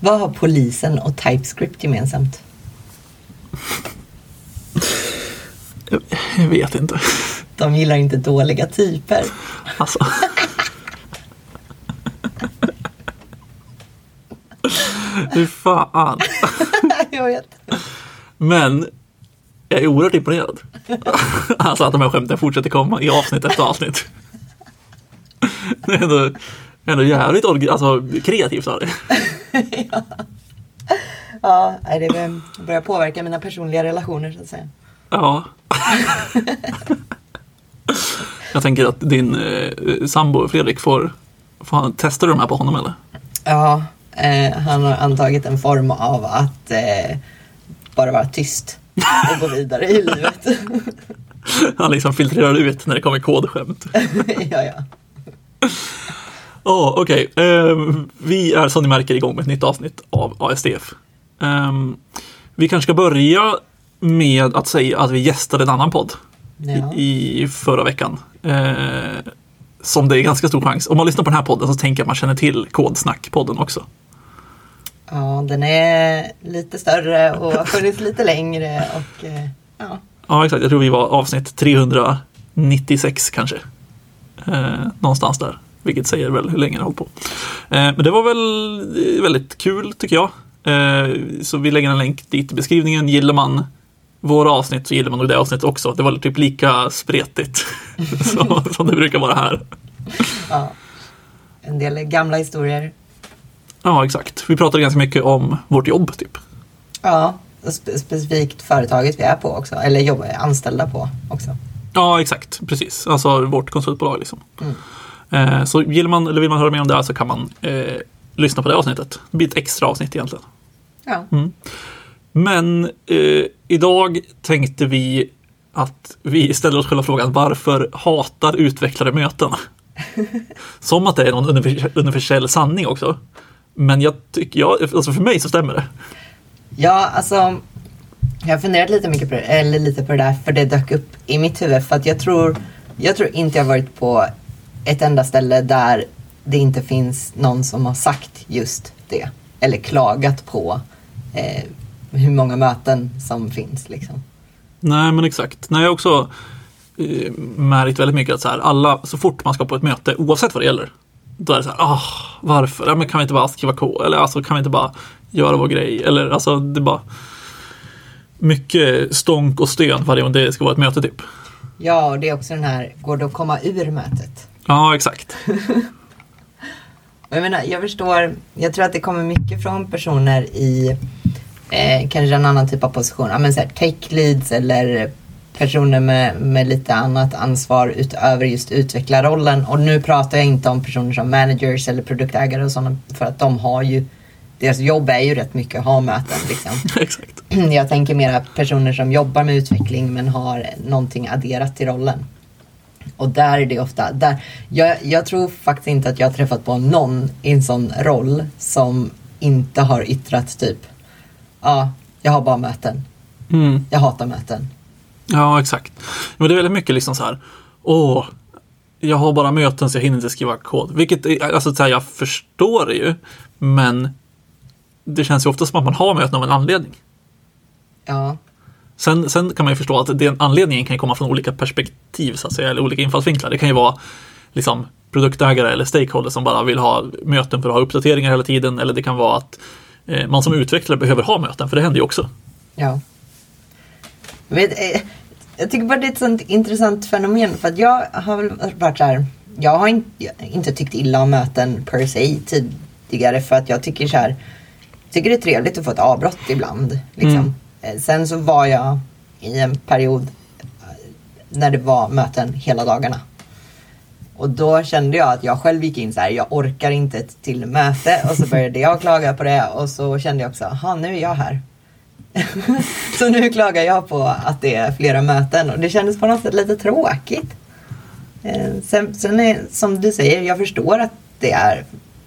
Vad har polisen och TypeScript gemensamt? Jag, vet inte. De gillar inte dåliga typer. Alltså. Fy fan. jag vet. Men jag är oerhört imponerad. Alltså att de här skämten fortsätter komma i avsnitt efter avsnitt. Det är ändå, ändå jävligt alltså, kreativt av det. Ja, nej, det börjar påverka mina personliga relationer så att säga. Ja. Jag tänker att din eh, sambo Fredrik får, får han, testar du de här på honom eller? Ja, eh, han har antagit en form av att eh, bara vara tyst och gå vidare i livet. Han liksom filtrerar ut när det kommer kodskämt. ja, ja. Oh, Okej, Ehm, vi är som ni märker igång med ett nytt avsnitt av ASDF. Ehm, vi kanske ska börja med att säga att vi gästade en annan podd Ja. i, i förra veckan. Eh, som det är ganska stor chans. Om man lyssnar på den här podden så tänker jag att man känner till Kodsnack-podden också. ja, den är lite större och har funnits lite längre och eh, ja. Ja, exakt. Jag tror vi var avsnitt 396 kanske. Eh, någonstans där. Vilket säger väl hur länge det har hållit på. Eh, men det var väl eh, väldigt kul tycker jag. Eh, så vi lägger en länk dit i beskrivningen. Gillar man våra avsnitt så gillar man nog det avsnittet också. Det var typ lika spretigt som, som det brukar vara här. ja. En del gamla historier. Ja, exakt. Vi pratade ganska mycket om vårt jobb typ. Ja, och spe- specifikt företaget vi är på också, eller jobbar anställda på också. Ja, exakt. Precis. Alltså vårt konsultbolag liksom. Mm. Eh, så gillar man, eller vill man höra mer om det här så kan man eh, lyssna på det avsnittet. Det blir ett extra avsnitt egentligen. Ja. Men eh, idag tänkte vi att vi ställer oss själva frågan varför hatar utvecklare möten? Som att det är någon univers- universell sanning också. Men jag tycker, jag, alltså för mig så stämmer det. Ja, alltså. Jag har funderat lite, mycket på det, eller lite på det där för det dök upp i mitt huvud. För att jag tror, jag tror inte jag varit på ett enda ställe där det inte finns någon som har sagt just det. Eller klagat på eh, hur många möten som finns. Liksom. Nej, men exakt. Nej, jag också eh, märkt väldigt mycket att så här, alla, så fort man ska på ett möte, oavsett vad det gäller, då är det så här, ah, varför? Ja, men kan vi inte bara skriva K? Eller alltså, kan vi inte bara göra vår grej? Eller alltså, det är bara mycket stånk och stön varje gång det ska vara ett möte typ. Ja, och det är också den här, går det att komma ur mötet? Ja, exakt. Jag menar, jag förstår, jag tror att det kommer mycket från personer i eh, kanske en annan typ av position, ja, men så här, tech leads eller personer med, med lite annat ansvar utöver just utvecklarrollen. Och nu pratar jag inte om personer som managers eller produktägare och sådana, för att de har ju, deras jobb är ju rätt mycket att ha möten liksom. exakt. Jag tänker mera personer som jobbar med utveckling men har någonting adderat till rollen. Och där är det ofta, där, jag, jag tror faktiskt inte att jag har träffat på någon i en sån roll som inte har yttrat typ, ja, jag har bara möten. Mm. Jag hatar möten. Ja, exakt. Men det är väldigt mycket liksom så här, åh, jag har bara möten så jag hinner inte skriva kod. Vilket, är- alltså så här, jag förstår det ju, men det känns ju ofta som att man har möten av en anledning. Ja, Sen, sen kan man ju förstå att den anledningen kan komma från olika perspektiv, så att säga, eller olika infallsvinklar. Det kan ju vara liksom, produktägare eller stakeholders som bara vill ha möten för att ha uppdateringar hela tiden, eller det kan vara att eh, man som utvecklare behöver ha möten, för det händer ju också. ja. Men, eh, jag tycker bara det är ett sånt intressant fenomen för att jag har väl varit så här, jag har inte, inte tyckt illa om möten per se tidigare för att jag tycker så här, tycker det är trevligt att få ett avbrott ibland. Liksom. Mm. Eh, sen så var jag i en period eh, när det var möten hela dagarna. Och då kände jag att jag själv gick in så här, jag orkar inte ett till möte och så började jag klaga på det och så kände jag också, jaha nu är jag här. så nu klagar jag på att det är flera möten och det kändes på något sätt lite tråkigt. Eh, sen, sen är, som du säger, jag förstår att det är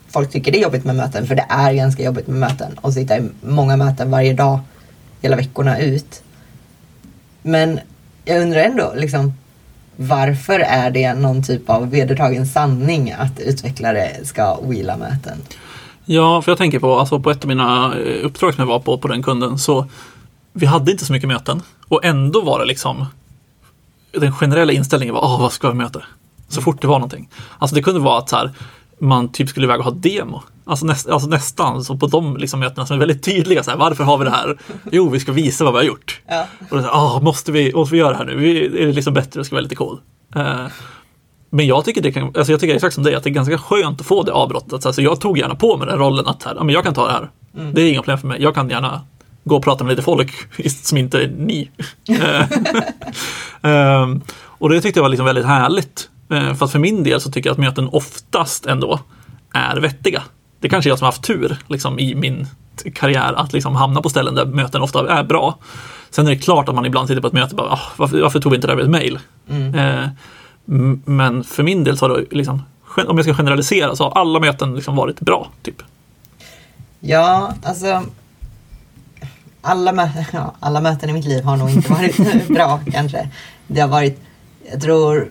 folk tycker det är jobbigt med möten för det är ganska jobbigt med möten och sitta i många möten varje dag hela veckorna ut. Men jag undrar ändå liksom varför är det någon typ av vedertagen sanning att utvecklare ska wheela möten? Ja, för jag tänker på, alltså på ett av mina eh, uppdrag som jag var på, på den kunden, så vi hade inte så mycket möten och ändå var det liksom den generella inställningen var, åh, vad ska vi möta? Så fort det var någonting. Alltså det kunde vara att så här, man typ skulle iväg och ha demo. Alltså, näst, alltså nästan så på de liksom mötena som är väldigt tydliga. Så här, varför har vi det här? Jo, vi ska visa vad vi har gjort. Ja. Och då, så här, "Ah, måste, vi, måste vi göra det här nu? Vi, är det liksom bättre att vara lite cool? Eh, men jag tycker, det kan, alltså jag tycker exakt som dig, att det är ganska skönt att få det avbrottet. Alltså jag tog gärna på mig den rollen att här, men jag kan ta det här. Det är inga problem för mig. Jag kan gärna gå och prata med lite folk som inte är ni. Ehm, och det tyckte jag var liksom väldigt härligt. Eh, för att för min del så tycker jag att möten oftast ändå är vettiga. Det kanske är jag som har haft tur liksom, i min karriär att liksom hamna på ställen där möten ofta är bra. Sen är det klart att man ibland sitter på ett möte och bara, ah, varför, varför tog vi inte det här med ett mejl? Eh, m- men för min del så har det liksom, om jag ska generalisera så har alla möten liksom varit bra. Typ. Ja, alltså. Alla, mö- alla möten i mitt liv har nog inte varit bra kanske. Det har varit, jag tror,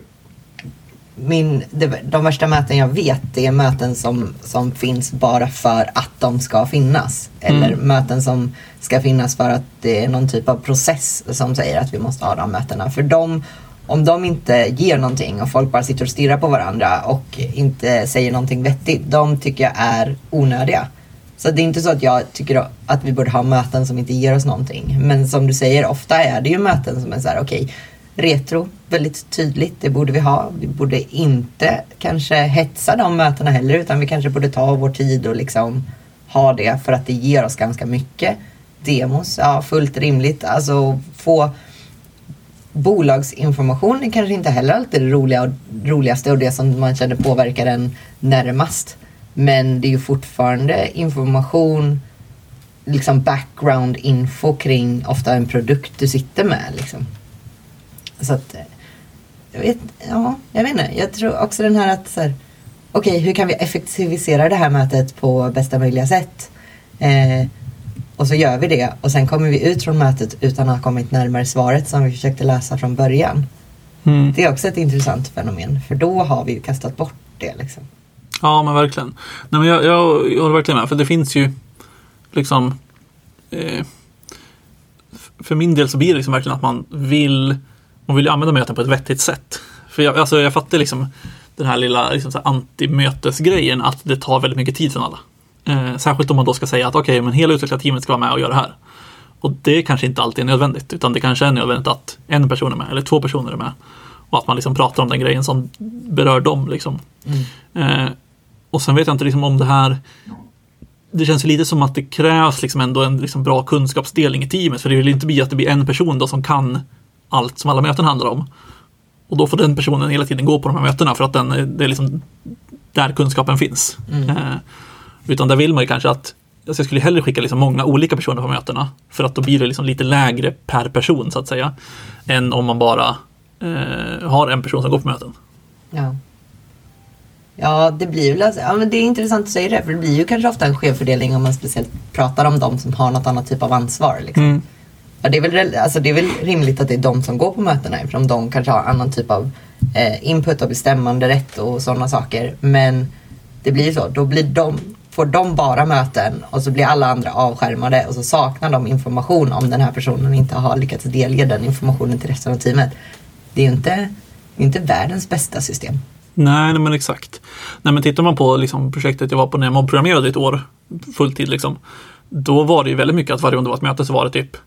min, de värsta möten jag vet det är möten som, som finns bara för att de ska finnas. Eller Mm. möten som ska finnas för att det är någon typ av process som säger att vi måste ha de mötena. För de, om de inte ger någonting och folk bara sitter och stirrar på varandra och inte säger någonting vettigt, de tycker jag är onödiga. Så det är inte så att jag tycker att vi borde ha möten som inte ger oss någonting. Men som du säger, ofta är det ju möten som är så här, okej, retro, väldigt tydligt, det borde vi ha. Vi borde inte kanske hetsa de mötena heller, utan vi kanske borde ta vår tid och liksom ha det för att det ger oss ganska mycket. Demos, ja fullt rimligt. Alltså få bolagsinformation är kanske inte heller alltid det roliga och, roligaste och det som man känner påverkar en närmast. Men det är ju fortfarande information, liksom background info kring ofta en produkt du sitter med. Liksom. Så att, eh, jag vet, ja, jag vet inte. Jag tror också den här att så här, okej, hur kan vi effektivisera det här mötet på bästa möjliga sätt? Eh, och så gör vi det och sen kommer vi ut från mötet utan att ha kommit närmare svaret som vi försökte läsa från början. Mm. Det är också ett intressant fenomen för då har vi ju kastat bort det. Liksom. Ja, men verkligen. Nej, men jag, jag, jag håller verkligen med, för det finns ju liksom eh, för min del så blir det liksom verkligen att man vill man vill ju använda möten på ett vettigt sätt. För jag, alltså, jag fattar liksom den här lilla liksom, så här antimötesgrejen att det tar väldigt mycket tid från alla. Eh, särskilt om man då ska säga att okej, men hela utvecklarteamet ska vara med och göra det här. Och det kanske inte alltid är nödvändigt, utan det kanske är nödvändigt att en person är med, eller två personer är med. Och att man liksom pratar om den grejen som berör dem. Liksom. Eh, och sen vet jag inte liksom om det här det känns ju lite som att det krävs liksom ändå en liksom bra kunskapsdelning i teamet. För det vill inte bli att det blir en person då som kan allt som alla möten handlar om. Och då får den personen hela tiden gå på de här mötena för att den, det är liksom där kunskapen finns. Mm. Eh, utan där vill man ju kanske att alltså jag skulle hellre skicka liksom många olika personer på mötena. För att då blir det liksom lite lägre per person så att säga. Än om man bara eh, har en person som går på möten. Ja. Ja, det blir väl alltså, ja, men det är intressant att säga det för det blir ju kanske ofta en skevfördelning om man speciellt pratar om de som har något annat typ av ansvar. Liksom. Mm. Ja, det, är väl, alltså, det är väl rimligt att det är de som går på mötena eftersom de kanske har annan typ av eh, input och bestämmande rätt och sådana saker. Men det blir ju så, då blir de, får de bara möten och så blir alla andra avskärmade och så saknar de information om den här personen inte har lyckats delge den informationen till resten av teamet. Det är ju inte, det är inte världens bästa system. Nej, nej men exakt. Nej, men tittar man på liksom, projektet jag var på när jag programmerade i ett år, fulltid liksom, då var det ju väldigt mycket att varje gång det var ett möte så var det typ,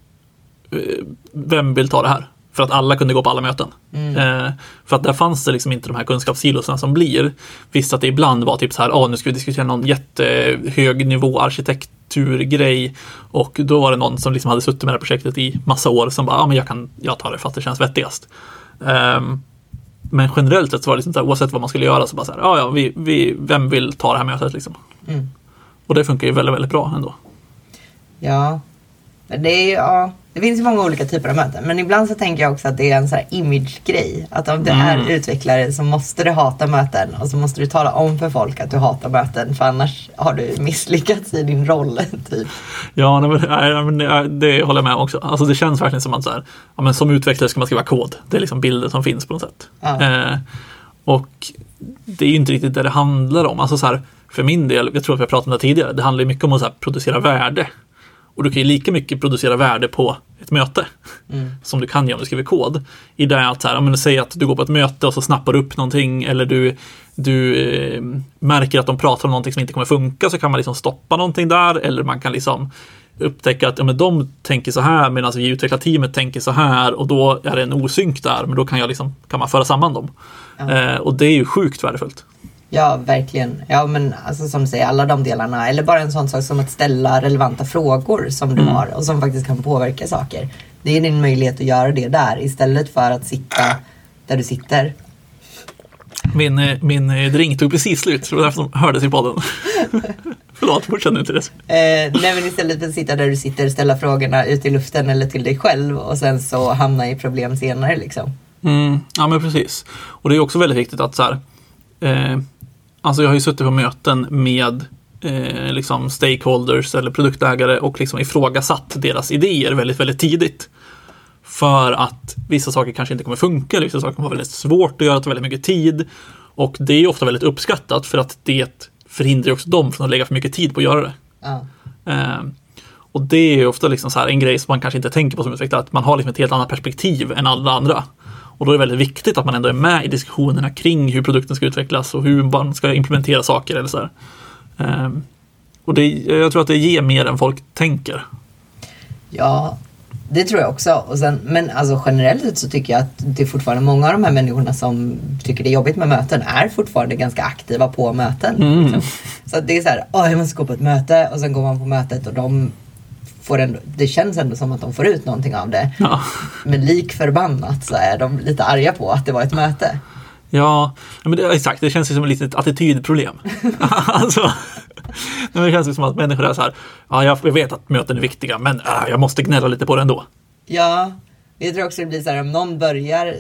vem vill ta det här? För att alla kunde gå på alla möten. Eh, för att där fanns det liksom inte de här kunskapssilosen som blir. Visst att det ibland var typ så här, ah, nu ska vi diskutera någon jättehög nivå arkitekturgrej. Och då var det någon som liksom hade suttit med det här projektet i massa år som bara, ja ah, men jag kan, jag tar det för att det känns vettigast. Ehm, men generellt sett så var det liksom så här, oavsett vad man skulle göra så bara så här, ja ja, vi, vi, vem vill ta det här mötet liksom? Mm. Och det funkar ju väldigt, väldigt bra ändå. Ja, men det är ju, ja, det finns ju många olika typer av möten. Men ibland så tänker jag också att det är en sån här image-grej. Att om du är Mm. utvecklare så måste du hata möten och så måste du tala om för folk att du hatar möten. För annars har du misslyckats i din roll. Typ. Ja, nej, men, nej, det, håller jag med om också. Alltså det känns verkligen som att så här, ja, men som utvecklare ska man skriva kod. Det är liksom bilden som finns på något sätt. Ja. Eh, och det är ju inte riktigt det det handlar om. Alltså så här, för min del, jag tror att vi har pratat om det tidigare, det handlar ju mycket om att så här, producera värde. Och du kan ju lika mycket producera värde på ett möte som du kan göra om du skriver kod. I det att, så här, men, säg att du går på ett möte och så snappar du upp någonting eller du, du eh, märker att de pratar om någonting som inte kommer funka så kan man liksom stoppa någonting där eller man kan liksom upptäcka att ja, men de tänker så här medan vi i utvecklarteamet tänker så här och då är det en osynk där men då kan, jag liksom, kan man föra samman dem. Eh, och det är ju sjukt värdefullt. Ja, verkligen. Ja, men alltså, som du säger, alla de delarna. Eller bara en sån sak som att ställa relevanta frågor som du har och som faktiskt kan påverka saker. Det är din möjlighet att göra det där istället för att sitta där du sitter. Min, eh, min eh, drink tog precis slut, det var därför de hördes i podden. Förlåt, fortsätt nu Therese. Eh, nej, men istället för att sitta där du sitter, ställa frågorna ut i luften eller till dig själv och sen så hamna i problem senare liksom. Mm, ja men precis. Och det är också väldigt viktigt att så här, eh, alltså jag har ju suttit på möten med eh, liksom stakeholders eller produktägare och liksom ifrågasatt deras idéer väldigt, väldigt tidigt. För att vissa saker kanske inte kommer funka, eller vissa saker kommer vara väldigt svårt att göra, ta väldigt mycket tid. Och det är ofta väldigt uppskattat för att det förhindrar också dem från att lägga för mycket tid på att göra det. Ja. Eh, och det är ofta liksom så här en grej som man kanske inte tänker på som utvecklare, att man har liksom ett helt annat perspektiv än alla andra. Och då är det väldigt viktigt att man ändå är med i diskussionerna kring hur produkten ska utvecklas och hur man ska implementera saker eller så här. Ehm, och det, jag tror att det ger mer än folk tänker. Ja, det tror jag också. Och sen, men alltså generellt sett så tycker jag att det är fortfarande många av de här människorna som tycker det är jobbigt med möten är fortfarande ganska aktiva på möten. Liksom. Så det är så här, åh jag måste gå på ett möte och sen går man på mötet och de får ändå, det känns ändå som att de får ut någonting av det. Ja, Men lik förbannat så är de lite arga på att det var ett möte. ja men det, exakt, det känns som ett litet attitydproblem. alltså, det känns som att människor är så här, ja jag vet att möten är viktiga men äh, jag måste gnälla lite på det ändå. Ja, jag tror också det blir så här om någon börjar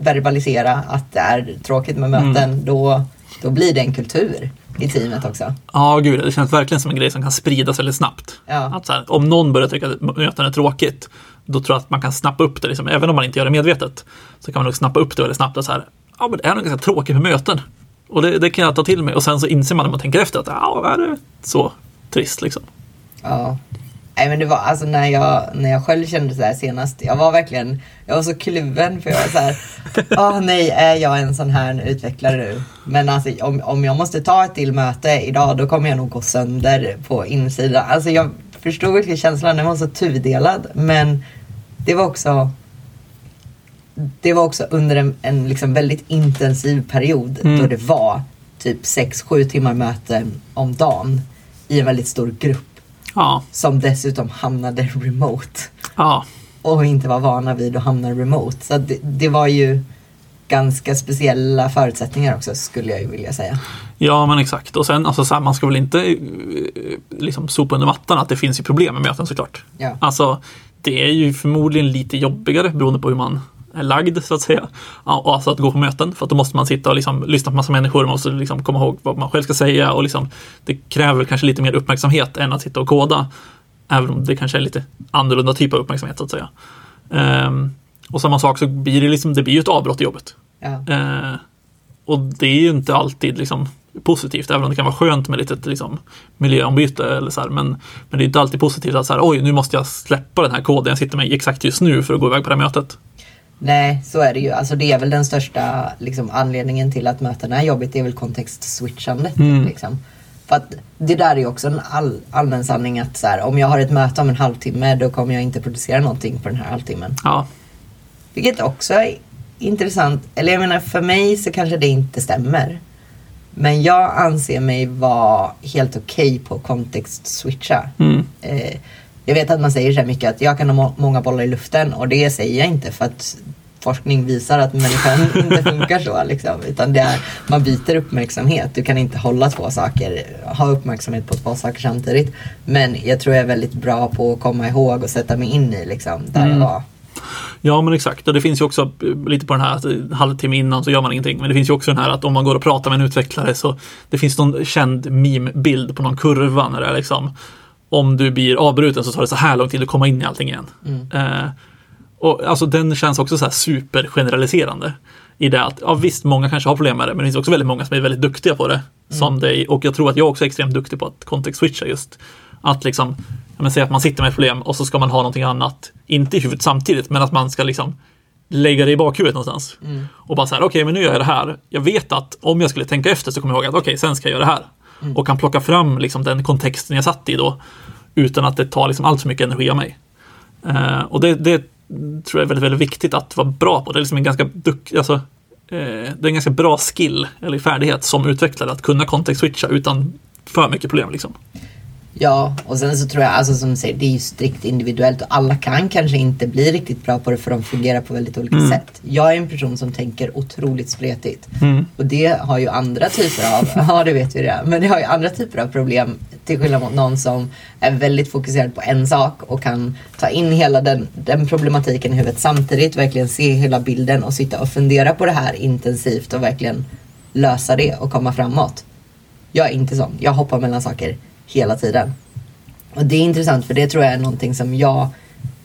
verbalisera att det är tråkigt med möten då, då blir det en kultur i teamet också. Ja, gud, det känns verkligen som en grej som kan spridas väldigt snabbt. Ja. Att här, om någon börjar tycka att möten är tråkigt, då tror jag att man kan snappa upp det. Liksom. Även om man inte gör det medvetet, så kan man nog snappa upp det väldigt snabbt. Och så här, ja, men det är nog ganska tråkigt med möten. Och det, det kan jag ta till mig. Och sen så inser man när man tänker efter att ja, är det så trist liksom? Ja. Nej men det var alltså när jag, när jag själv kände så här senast. Jag var verkligen, jag var så kluven för jag var så här. Åh nej, är jag en sån här utvecklare nu? Men alltså om, om jag måste ta ett till möte idag då kommer jag nog gå sönder på insidan. Alltså jag förstod verkligen känslan, den var så tudelad. Men det var också det var också under en, en liksom väldigt intensiv period då det var typ 6-7 timmar möten om dagen i en väldigt stor grupp Ja, som dessutom hamnade remote ja, och inte var vana vid att hamna remote. Så det, det var ju ganska speciella förutsättningar också skulle jag ju vilja säga. ja men exakt. Och sen, alltså, så här, man ska väl inte eh, liksom sopa under mattan att det finns ju problem med möten såklart. Ja. Alltså, det är ju förmodligen lite jobbigare beroende på hur man lagd så att säga. Och alltså att gå på möten för att då måste man sitta och liksom lyssna på massa människor, man måste liksom komma ihåg vad man själv ska säga och liksom det kräver kanske lite mer uppmärksamhet än att sitta och koda. Även om det kanske är lite annorlunda typ av uppmärksamhet så att säga. Ehm, och samma sak så blir det liksom, det blir ju ett avbrott i jobbet. Ja. Eh, och det är ju inte alltid liksom positivt, även om det kan vara skönt med lite liksom, miljöombyte eller så här, men, men det är inte alltid positivt att så här, oj, nu måste jag släppa den här koden jag sitter med exakt just nu för att gå iväg på det här mötet. Nej, så är det ju. Alltså det är väl den största liksom, anledningen till att mötena är jobbigt. Det är väl kontextswitchandet. Liksom. För att det där är ju också en all, allmän sanning att så här, om jag har ett möte om en halvtimme då kommer jag inte producera någonting på den här halvtimmen. Ja, Vilket också är intressant. Eller jag menar för mig så kanske det inte stämmer. Men jag anser mig vara helt okej på kontext-switcha. mm. Eh, jag vet att man säger så här mycket att jag kan ha må- många bollar i luften och det säger jag inte för att forskning visar att människan inte funkar så. Liksom. Utan det är, man byter uppmärksamhet. Du kan inte hålla två saker, ha uppmärksamhet på två saker samtidigt. Men jag tror jag är väldigt bra på att komma ihåg och sätta mig in i liksom, där jag var. Ja men exakt och det finns ju också eh, lite på den här att en halvtimme innan så gör man ingenting. Men det finns ju också den här att om man går och pratar med en utvecklare så det finns någon känd meme-bild på någon kurva när det är liksom om du blir avbruten så tar det så här lång tid att komma in i allting igen. Eh, Och alltså den känns också så här supergeneraliserande. I det att, ja visst, många kanske har problem med det, men det finns också väldigt många som är väldigt duktiga på det. Som dig, och jag tror att jag också är extremt duktig på att context-switcha just. Att liksom, men säga att man sitter med ett problem och så ska man ha någonting annat, inte i huvudet samtidigt, men att man ska liksom lägga det i bakhuvudet någonstans. Och bara så här, okej, men nu gör jag det här. Jag vet att om jag skulle tänka efter så kommer jag ihåg att okej, sen ska jag göra det här. Mm. Och kan plocka fram liksom den kontexten jag satt i då, utan att det tar liksom allt för mycket energi av mig. Eh, och det, det tror jag är väldigt, väldigt viktigt att vara bra på. Det är liksom en ganska duktig, alltså, eh, det är en ganska bra skill eller färdighet som utvecklare att kunna context-switcha utan för mycket problem. Liksom. Ja, och sen så tror jag, alltså som du säger, det är ju strikt individuellt och alla kan kanske inte bli riktigt bra på det för de fungerar på väldigt olika sätt. Jag är en person som tänker otroligt spretigt och det har ju andra typer av, ja det vet vi det, men det har ju andra typer av problem till skillnad mot någon som är väldigt fokuserad på en sak och kan ta in hela den, den problematiken i huvudet samtidigt, verkligen se hela bilden och sitta och fundera på det här intensivt och verkligen lösa det och komma framåt. Jag är inte sån. Jag hoppar mellan saker hela tiden. Och det är intressant för det tror jag är någonting som jag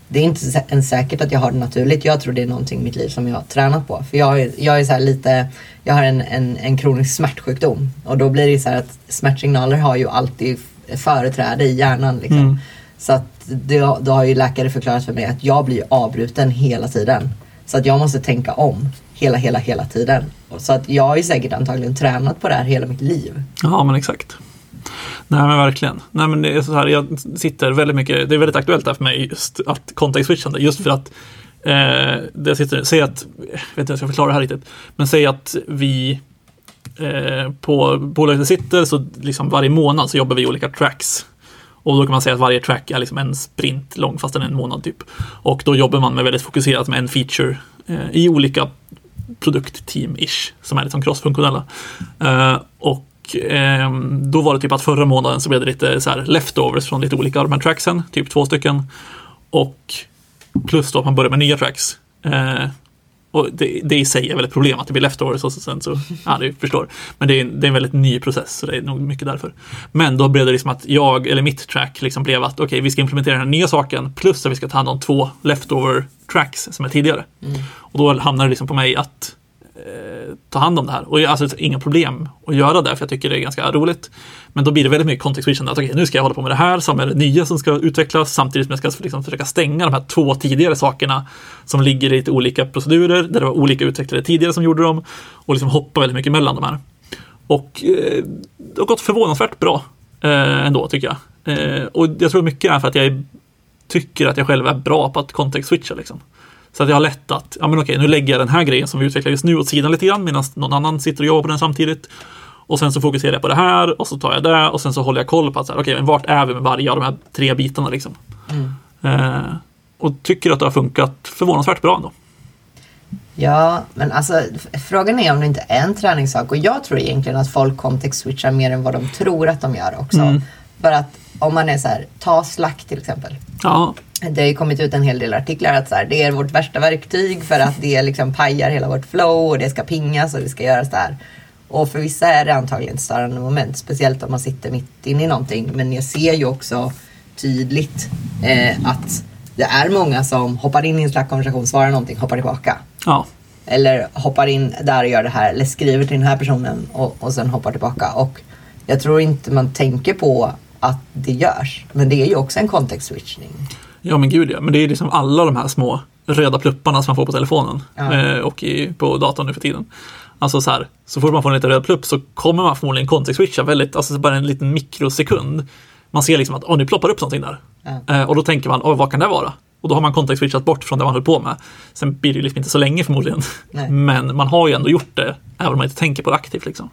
det är inte ens säkert att jag har det naturligt. Jag tror det är någonting i mitt liv som jag har tränat på. För jag är, jag är så lite, jag har en, en, en kronisk smärtsjukdom. Och då blir det så här att smärtsignaler har ju alltid företräde i hjärnan. Liksom. Mm. Så att det, då har ju läkare förklarat för mig att jag blir avbruten hela tiden. Så att jag måste tänka om hela, hela, hela tiden. Så att jag har ju säkert antagligen tränat på det här hela mitt liv. Ja, men exakt. Nej, men verkligen. Nej, men det är så här, jag sitter väldigt mycket, det är väldigt aktuellt här för mig just att context-switchande, just för att eh, det jag sitter, säg att, jag vet inte hur jag ska förklara det här riktigt, men säg att vi eh, på bolaget vi sitter så liksom varje månad så jobbar vi i olika tracks. Och då kan man säga att varje track är liksom en sprint lång, fast den är en månad typ. Och då jobbar man med väldigt fokuserat med en feature eh, i olika produktteam-ish, som är liksom crossfunktionella. Eh, och ehm, då var det typ att förra månaden så blev det lite så här leftovers från lite olika av de här tracksen, typ två stycken. Och plus då att man börjar med nya tracks. Eh, och det, det i sig är väl ett problem att det blir leftovers och sen så, ja du förstår. Men det är, det är en väldigt ny process så det är nog mycket därför. Men då blev det liksom att jag, eller mitt track liksom blev att okej, vi ska implementera den här nya saken plus att vi ska ta hand om två leftover tracks som är tidigare. Och då hamnar det liksom på mig att eh, ta hand om det här. Och jag, alltså inga problem att göra det, för jag tycker det är ganska roligt. Men då blir det väldigt mycket context. Att okej, nu ska jag hålla på med det här som är det nya som ska utvecklas samtidigt som jag ska liksom försöka stänga de här två tidigare sakerna som ligger i lite olika procedurer där det var olika utvecklare tidigare som gjorde dem och liksom hoppa väldigt mycket mellan de här. Och eh, det har gått förvånansvärt bra eh, ändå tycker jag. Eh, och jag tror mycket är för att jag är, tycker att jag själv är bra på att context switcha liksom. Så att jag har lätt att, ja men okej, nu lägger jag den här grejen som vi utvecklar just nu åt sidan lite grann medan någon annan sitter och jobbar på den samtidigt. Och sen så fokuserar jag på det här och så tar jag det och sen så håller jag koll på att okej, men vart är vi med varje av de här tre bitarna liksom. Eh, och tycker att det har funkat förvånansvärt bra ändå. Ja, men alltså frågan är om det inte är en träningssak och jag tror egentligen att folk context-switchar mer än vad de tror att de gör också. Mm. För att om man är så här, ta Slack till exempel. Ja, Det har ju kommit ut en hel del artiklar att så här, det är vårt värsta verktyg för att det liksom pajar hela vårt flow och det ska pingas och det ska göras där. Och för vissa är det antagligen ett störande moment, speciellt om man sitter mitt inne i någonting. Men jag ser ju också tydligt eh, att det är många som hoppar in i en Slack-konversation, svarar någonting, hoppar tillbaka. ja, Eller hoppar in där och gör det här, eller skriver till den här personen och, och sen hoppar tillbaka. Och jag tror inte man tänker på att det görs. Men det är ju också en context-switchning. ja men gud ja. Men det är liksom alla de här små röda plupparna som man får på telefonen Ja. eh, och i, på datorn nu för tiden. Alltså så här, så fort man får en liten röd plupp så kommer man förmodligen context switcha väldigt, alltså bara en liten mikrosekund. Man ser liksom att åh, nu ploppar upp någonting där. Ja. Eh, och då tänker man, åh, vad kan det vara? Och då har man context switchat bort från det man höll på med. Sen blir det ju liksom inte så länge förmodligen. Nej. Men man har ju ändå gjort det, även om man inte tänker på det aktivt. Liksom.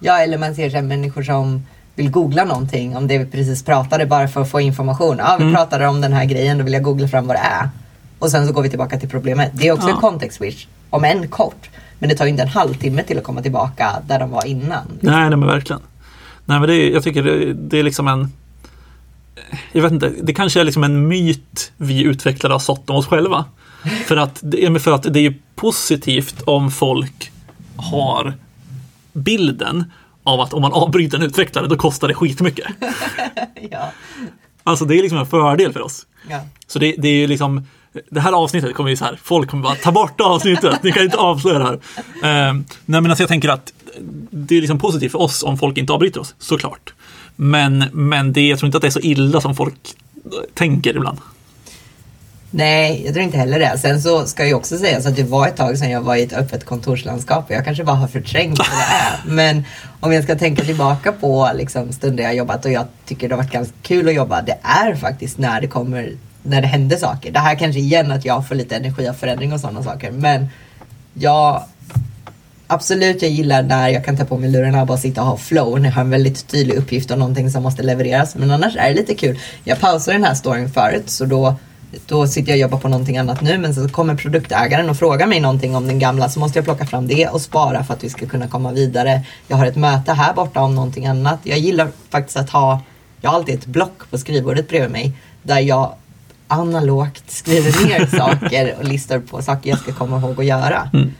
Ja, eller man ser så människor som vill googla någonting om det vi precis pratade bara för att få information. Ja, vi pratade om den här grejen, då vill jag googla fram vad det är. Och sen så går vi tillbaka till problemet. Det är också Ja. en context switch, om än kort. Men det tar ju inte en halvtimme till att komma tillbaka där de var innan. Nej, nej men verkligen. Nej, men det är, jag tycker det, det är liksom en... Jag vet inte, det kanske är liksom en myt vi utvecklare har sått om oss själva. För att, för att det är ju positivt om folk har bilden av att om man avbryter en utvecklare då kostar det skitmycket. ja. Alltså det är liksom en fördel för oss. Ja. Så det, det är ju liksom det här avsnittet kommer ju så här, folk kommer bara ta bort avsnittet, ni kan inte avslöja det här. Eh, nej men alltså jag tänker att det är liksom positivt för oss om folk inte avbryter oss, såklart. Men, men det, jag tror inte att det är så illa som folk tänker ibland. Nej, jag tror inte heller det. Sen så ska ju också sägas att det var ett tag sedan jag var i ett öppet kontorslandskap. Jag kanske bara har förträngt vad det är. Men om jag ska tänka tillbaka på liksom, stunder jag jobbat och jag tycker det har varit ganska kul att jobba. Det är faktiskt när det kommer, när det händer saker. Det här kanske igen att jag får lite energi av förändring och sådana saker. Men jag Absolut, jag gillar när jag kan ta på mig lurarna och bara sitta och ha flow när jag har en väldigt tydlig uppgift och någonting som måste levereras. Men annars är det lite kul. Jag pausade den här storyn förut så då då sitter jag och jobbar på någonting annat nu men så kommer produktägaren och frågar mig någonting om den gamla så måste jag plocka fram det och spara för att vi ska kunna komma vidare. Jag har ett möte här borta om någonting annat. Jag gillar faktiskt att ha, jag har alltid ett block på skrivbordet bredvid mig där jag analogt skriver ner saker och listar på saker jag ska komma ihåg att göra. Mm.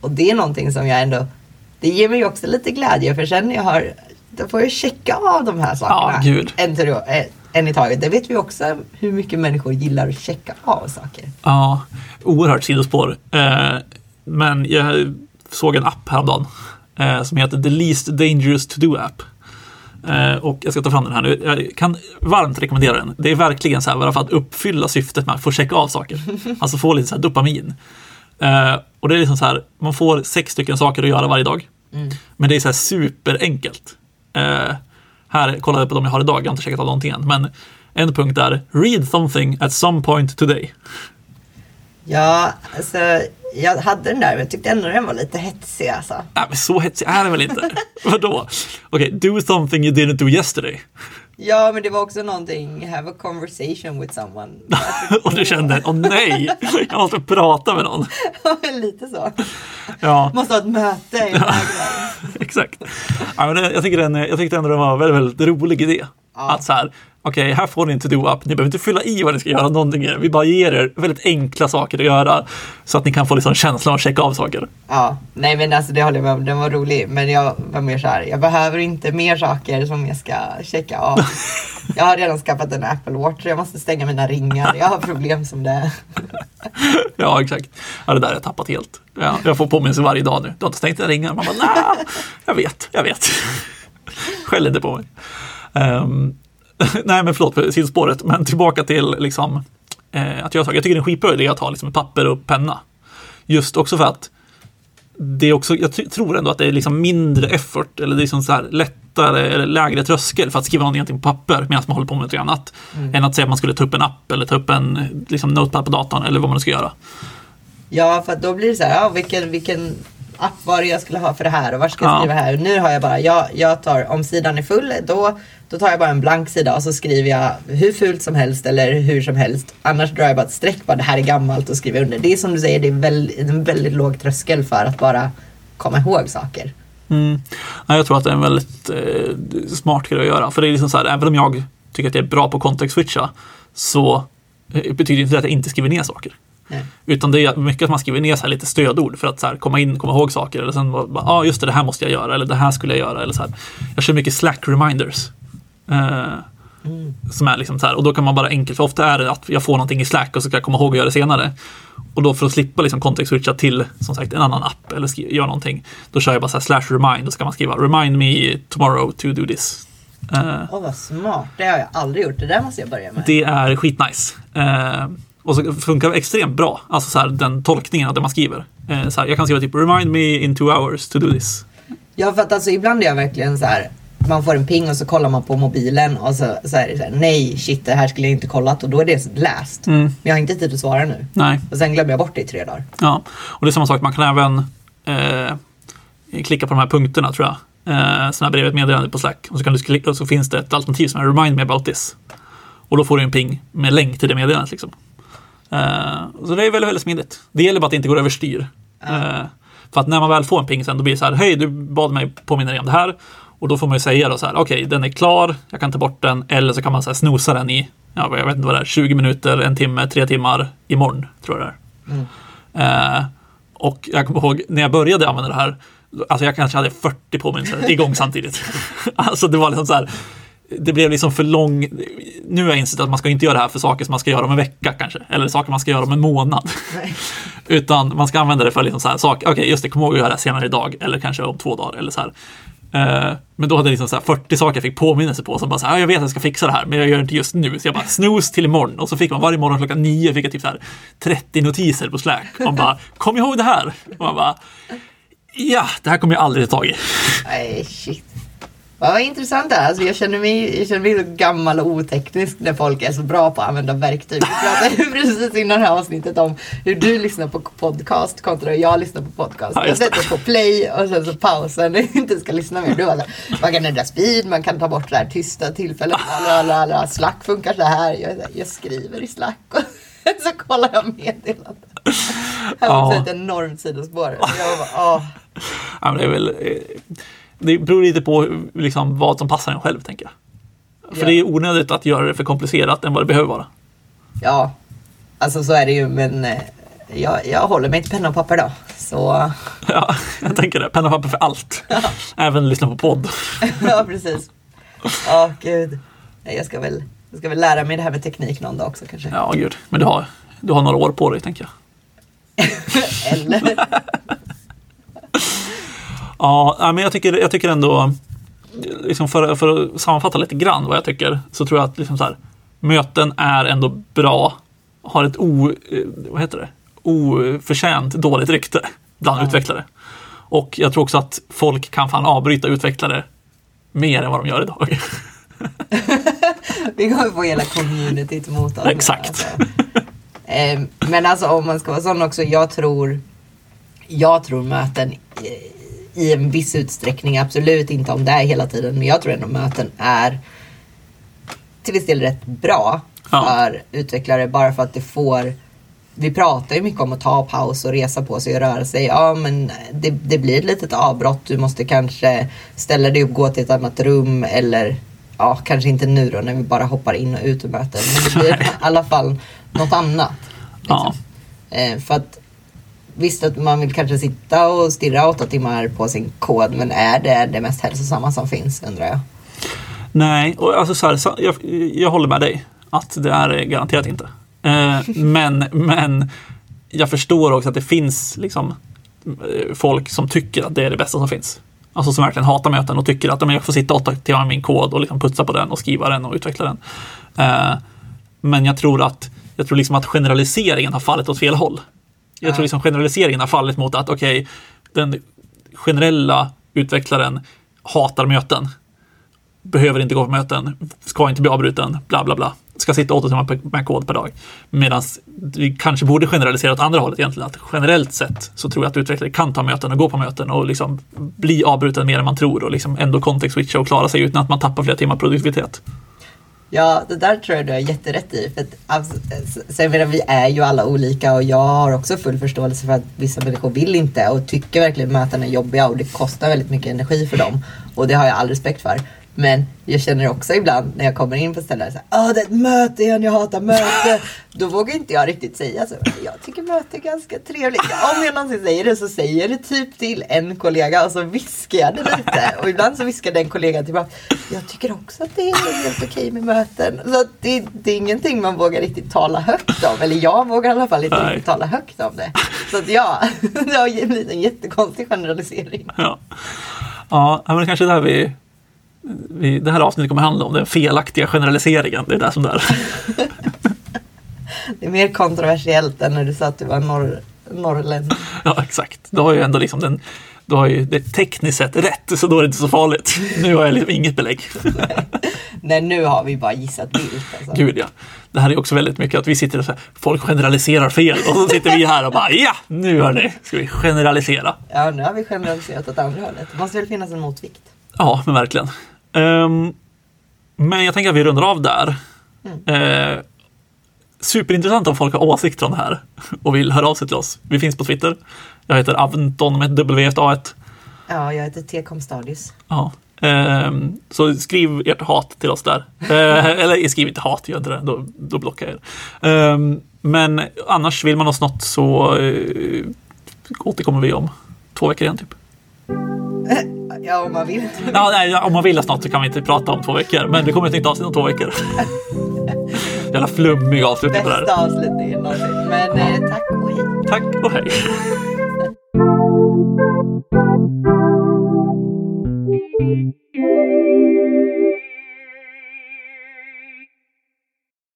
Och det är någonting som jag ändå, det ger mig också lite glädje för sen när jag har, då får jag checka av de här sakerna. Ja, gud. En, en i taget. Det vet vi också hur mycket människor gillar att checka av saker. Ja, oerhört sidospår. Eh, men jag såg en app häromdagen eh, som heter The Least Dangerous To Do App. Eh, och jag ska ta fram den här nu. Jag kan varmt rekommendera den. Det är verkligen så här bara för att uppfylla syftet med att få checka av saker. Alltså få lite så här dopamin. och det är liksom så här, man får sex stycken saker att göra varje dag. Mm. Men det är så här superenkelt. Här, kollade på de jag har idag, jag har inte checkat av någonting än. Men en punkt är Read something at some point today. Ja, alltså jag hade den där men jag tyckte ändå den var lite hetsig alltså. Nej, men så hetsig är den väl inte? Vadå? Okej, okay, do something you didn't do yesterday. Ja, men det var också någonting, have a conversation with someone. och du kände, åh nej, jag måste prata med någon. Lite så. Ja. Måste ha ett möte. Exakt. Ja, men jag, tycker den, jag tyckte ändå den var en väldigt, väldigt rolig idé. Ja. Att så här, okej, okay, här får ni en to-do-app. Ni behöver inte fylla i vad ni ska göra någonting. Vi bara ger er väldigt enkla saker att göra så att ni kan få liksom känslan att checka av saker. Ja, nej men alltså det håller jag med om. Den var rolig. Men jag var mer så här, jag behöver inte mer saker som jag ska checka av. jag har redan skaffat en Apple Watch. Jag måste stänga mina ringar. Jag har problem som det Ja, exakt. Ja, det där har jag tappat helt. Ja, jag får påminnelse varje dag nu. Du har inte stängt dina ringar? Man bara, nej, jag vet, jag vet. Skäll inte på mig. Um, nej men förlåt, sidospåret. Men tillbaka till liksom, eh, att göra saker. Jag tycker det är en skitbra idé att ha liksom, papper och penna. Just också för att det är också, jag tror ändå att det är liksom mindre effort eller det är liksom så här lättare eller lägre tröskel för att skriva någonting på papper medan man håller på med något annat. Mm. Än att säga att man skulle ta upp en app eller ta upp en liksom, notepad på datorn eller vad man ska göra. Ja, för då blir det så här, ja, vilken, vilken app var det jag skulle ha för det här och var ska jag skriva här? Nu har jag bara, jag, jag tar, om sidan är full, då då tar jag bara en blank sida och så skriver jag hur fult som helst eller hur som helst. Annars drar jag bara ett streck bara det här är gammalt och skriver under. Det är som du säger, det är väldigt, en väldigt låg tröskel för att bara komma ihåg saker. Mm. Jag tror att det är en väldigt eh, smart grej att göra. För det är liksom så här, även om jag tycker att jag är bra på kontextswitcha så eh, betyder inte det att jag inte skriver ner saker. Nej. Utan det är mycket att man skriver ner så lite stödord för att så komma in, komma ihåg saker. Eller sen ja ah, just det, det här måste jag göra. Eller det här skulle jag göra. Eller så här. Jag kör mycket slack reminders. Mm. Som är liksom så här, och då kan man bara enkelt, för ofta är det att jag får någonting i Slack och så ska jag komma ihåg att göra det senare. Och då för att slippa liksom kontext-switcha till som sagt en annan app eller göra någonting, då kör jag bara så här slash remind och så kan man skriva remind me tomorrow to do this. Åh uh, oh, vad smart, det har jag aldrig gjort, det där måste jag börja med. Det är skitnice. Uh, och så funkar det extremt bra, alltså så här, den tolkningen av det man skriver. Uh, så här, jag kan skriva typ remind me in two hours to do this. Ja, för att alltså ibland är jag verkligen så här, man får en ping och så kollar man på mobilen och så, så är det så här, nej shit det här skulle jag inte kollat och då är det läst. Mm. Men jag har inte tid att svara nu. Nej. Och sen glömmer jag bort det i tre dagar. Ja, och det är samma sak, man kan även eh, klicka på de här punkterna tror jag. Eh, sådana här brev, ett meddelande på Slack. Och så, kan du klicka, och så finns det ett alternativ som är remind me about this. Och då får du en ping med länk till det meddelandet. Liksom. Eh, så det är väldigt, väldigt smidigt. Det gäller bara att det inte går överstyr. Eh, för att när man väl får en ping sen, då blir det så här, hej du bad mig påminna dig om det här. Och då får man ju säga då så här, okej, okay, den är klar, jag kan ta bort den, eller så kan man så här snosa den i, ja, jag vet inte vad det är, 20 minuter, en timme, tre timmar imorgon, tror jag det är. Mm. Eh, och jag kommer ihåg när jag började använda det här, alltså jag kanske hade 40 påminnelser igång samtidigt. alltså det var liksom så här, det blev liksom för lång... Nu har jag insett att man ska inte göra det här för saker som man ska göra om en vecka kanske. Eller saker man ska göra om en månad. Utan man ska använda det för liksom så här saker. Okej, just det, kom ihåg att göra det här senare idag. Eller kanske om två dagar. Eller så här. Eh, men då hade jag liksom så här 40 saker jag fick påminnelse på. Som bara så här, "Ja, jag vet att jag ska fixa det här, men jag gör det inte just nu. Så jag bara snooze till imorgon. Och så fick man varje morgon klockan nio fick jag typ så här 30 notiser på Slack. Man bara, kom ihåg det här. Och man bara, ja, det här kommer jag aldrig ta tag i. Nej, shit. Vad intressant det. Alltså, jag, känner mig, jag känner mig så gammal och oteknisk när folk är så bra på att använda verktyg. Vi pratade precis innan det här avsnittet om hur du lyssnar på podcast kontra hur jag lyssnar på podcast. Ja, jag sätter på play och sen så pausar när jag inte ska lyssna mer. Du var så här, man kan ändra speed, man kan ta bort det här tysta tillfället. Lalala, Slack funkar så här. Jag, är så här, jag skriver i Slack och så kollar jag meddelanden. Här var Ja. ett enormt sidospår. Jag bara, åh. Ja, men det, är väl, eh, det beror lite på liksom, vad som passar en själv, tänker jag. För Ja. det är onödigt att göra det för komplicerat än vad det behöver vara. Ja, alltså så är det ju men eh, jag, jag håller mig till penna och papper då. Så Ja, jag tänker det. Penna och papper för allt. Även lyssna på podd. ja, precis. Ja, gud. Nej, Jag ska, väl, jag ska väl lära mig det här med teknik någon dag också kanske. Ja, gud. Men du har, du har några år på dig, tänker jag. Eller? Ja, men jag tycker, jag tycker ändå, liksom för, för att sammanfatta lite grann vad jag tycker, så tror jag att liksom så här, möten är ändå bra, har ett o, eh, vad heter det? oförtjänt dåligt rykte bland Ja. utvecklare. Och jag tror också att folk kan fan avbryta utvecklare mer än vad de gör idag. Vi kommer få hela communityt mot oss. Exakt. Alltså. Eh, Men alltså om man ska vara sån också, jag tror jag tror möten i- en viss utsträckning, absolut inte om det är hela tiden, men jag tror ändå möten är till viss del rätt bra Ja. för utvecklare bara för att det får vi pratar ju mycket om att ta paus och resa på sig och röra sig. Ja, men det, det blir ett litet avbrott. Du måste kanske ställa dig upp, gå till ett annat rum eller ja, kanske inte nu då när vi bara hoppar in och ut ur möten. Men det blir i alla fall något annat. Ja. Eh, för att visst att man vill kanske sitta och stirra åtta timmar på sin kod, men är det det mest hälsosamma som finns undrar jag? Nej, och alltså så här, så, jag, jag håller med dig att det är garanterat inte. Eh, men, men jag förstår också att det finns liksom, eh, folk som tycker att det är det bästa som finns. Alltså som verkligen hatar möten och tycker att men jag får sitta åtta timmar med min kod och liksom putsa på den och skriva den och utveckla den. Eh, men jag tror att, jag tror liksom att generaliseringen har fallit åt fel håll. Jag Ja. tror liksom generaliseringen har fallit mot att okej, den generella utvecklaren hatar möten behöver inte gå på möten, ska inte bli avbruten, bla bla bla. Ska sitta åtta timmar med kod per dag. Medan vi kanske borde generalisera åt andra hållet egentligen. Att generellt sett så tror jag att utvecklare kan ta möten och gå på möten och liksom bli avbruten mer än man tror och liksom ändå context-switcha och klara sig utan att man tappar flera timmar produktivitet. Ja, det där tror jag du har jätterätt i. För att, alltså, jag menar, vi är ju alla olika och jag har också full förståelse för att vissa människor vill inte och tycker verkligen möten är jobbiga och det kostar väldigt mycket energi för dem. Och det har jag all respekt för. Men jag känner också ibland när jag kommer in på ställen såhär, åh det är ett möte igen, jag hatar möte. Då vågar inte jag riktigt säga så. Jag tycker möte är ganska trevligt. Om jag någonsin säger det så säger jag det typ till en kollega och så viskar jag det lite. Och ibland så viskar den kollegan tillbaka, jag tycker också att det är helt okej med möten. Så det, det är ingenting man vågar riktigt tala högt om. Eller jag vågar i alla fall inte riktigt tala högt om det. Så att ja, det har blivit en jättekonstig generalisering. Ja, ja men kanske är där vi, det här avsnittet kommer handla om, den felaktiga generaliseringen. Det är det som det är. Det är mer kontroversiellt än när du sa att du var norr, norrlänning. Ja, exakt. Då har ju ändå liksom den, då har ju det tekniskt sett rätt, så då är det inte så farligt. Nu har jag liksom inget belägg. Nej, nu har vi bara gissat vilt. Alltså. Gud ja. Det här är också väldigt mycket att vi sitter och så här, folk generaliserar fel och så sitter vi här och bara ja, nu hörni, ska vi generalisera. Ja, nu har vi generaliserat åt andra hållet. Det måste väl finnas en motvikt. Ja, men verkligen. Ehm, men jag tänker att vi rundar av där. Uh, superintressant om folk har åsikter om det här och vill höra av sig till oss. Vi finns på Twitter. Jag heter Aventon med ett W efter A1. Ja, jag heter T-com Stadius. Ja. Ehm, så skriv ert hat till oss där. Eh, eller skriv inte hat, gör inte det. Då, då blockar jag er. Ehm, men annars vill man oss något så uh, återkommer vi om två veckor igen typ. Ja, om man vill. Ja, nej, om man vill snart så kan vi inte prata om två veckor. Men det kommer ett nytt avsnitt om två veckor. Jävla flummig avslutning på det här. Bästa avslutningen någonsin. Men eh, tack och hej. Tack och hej.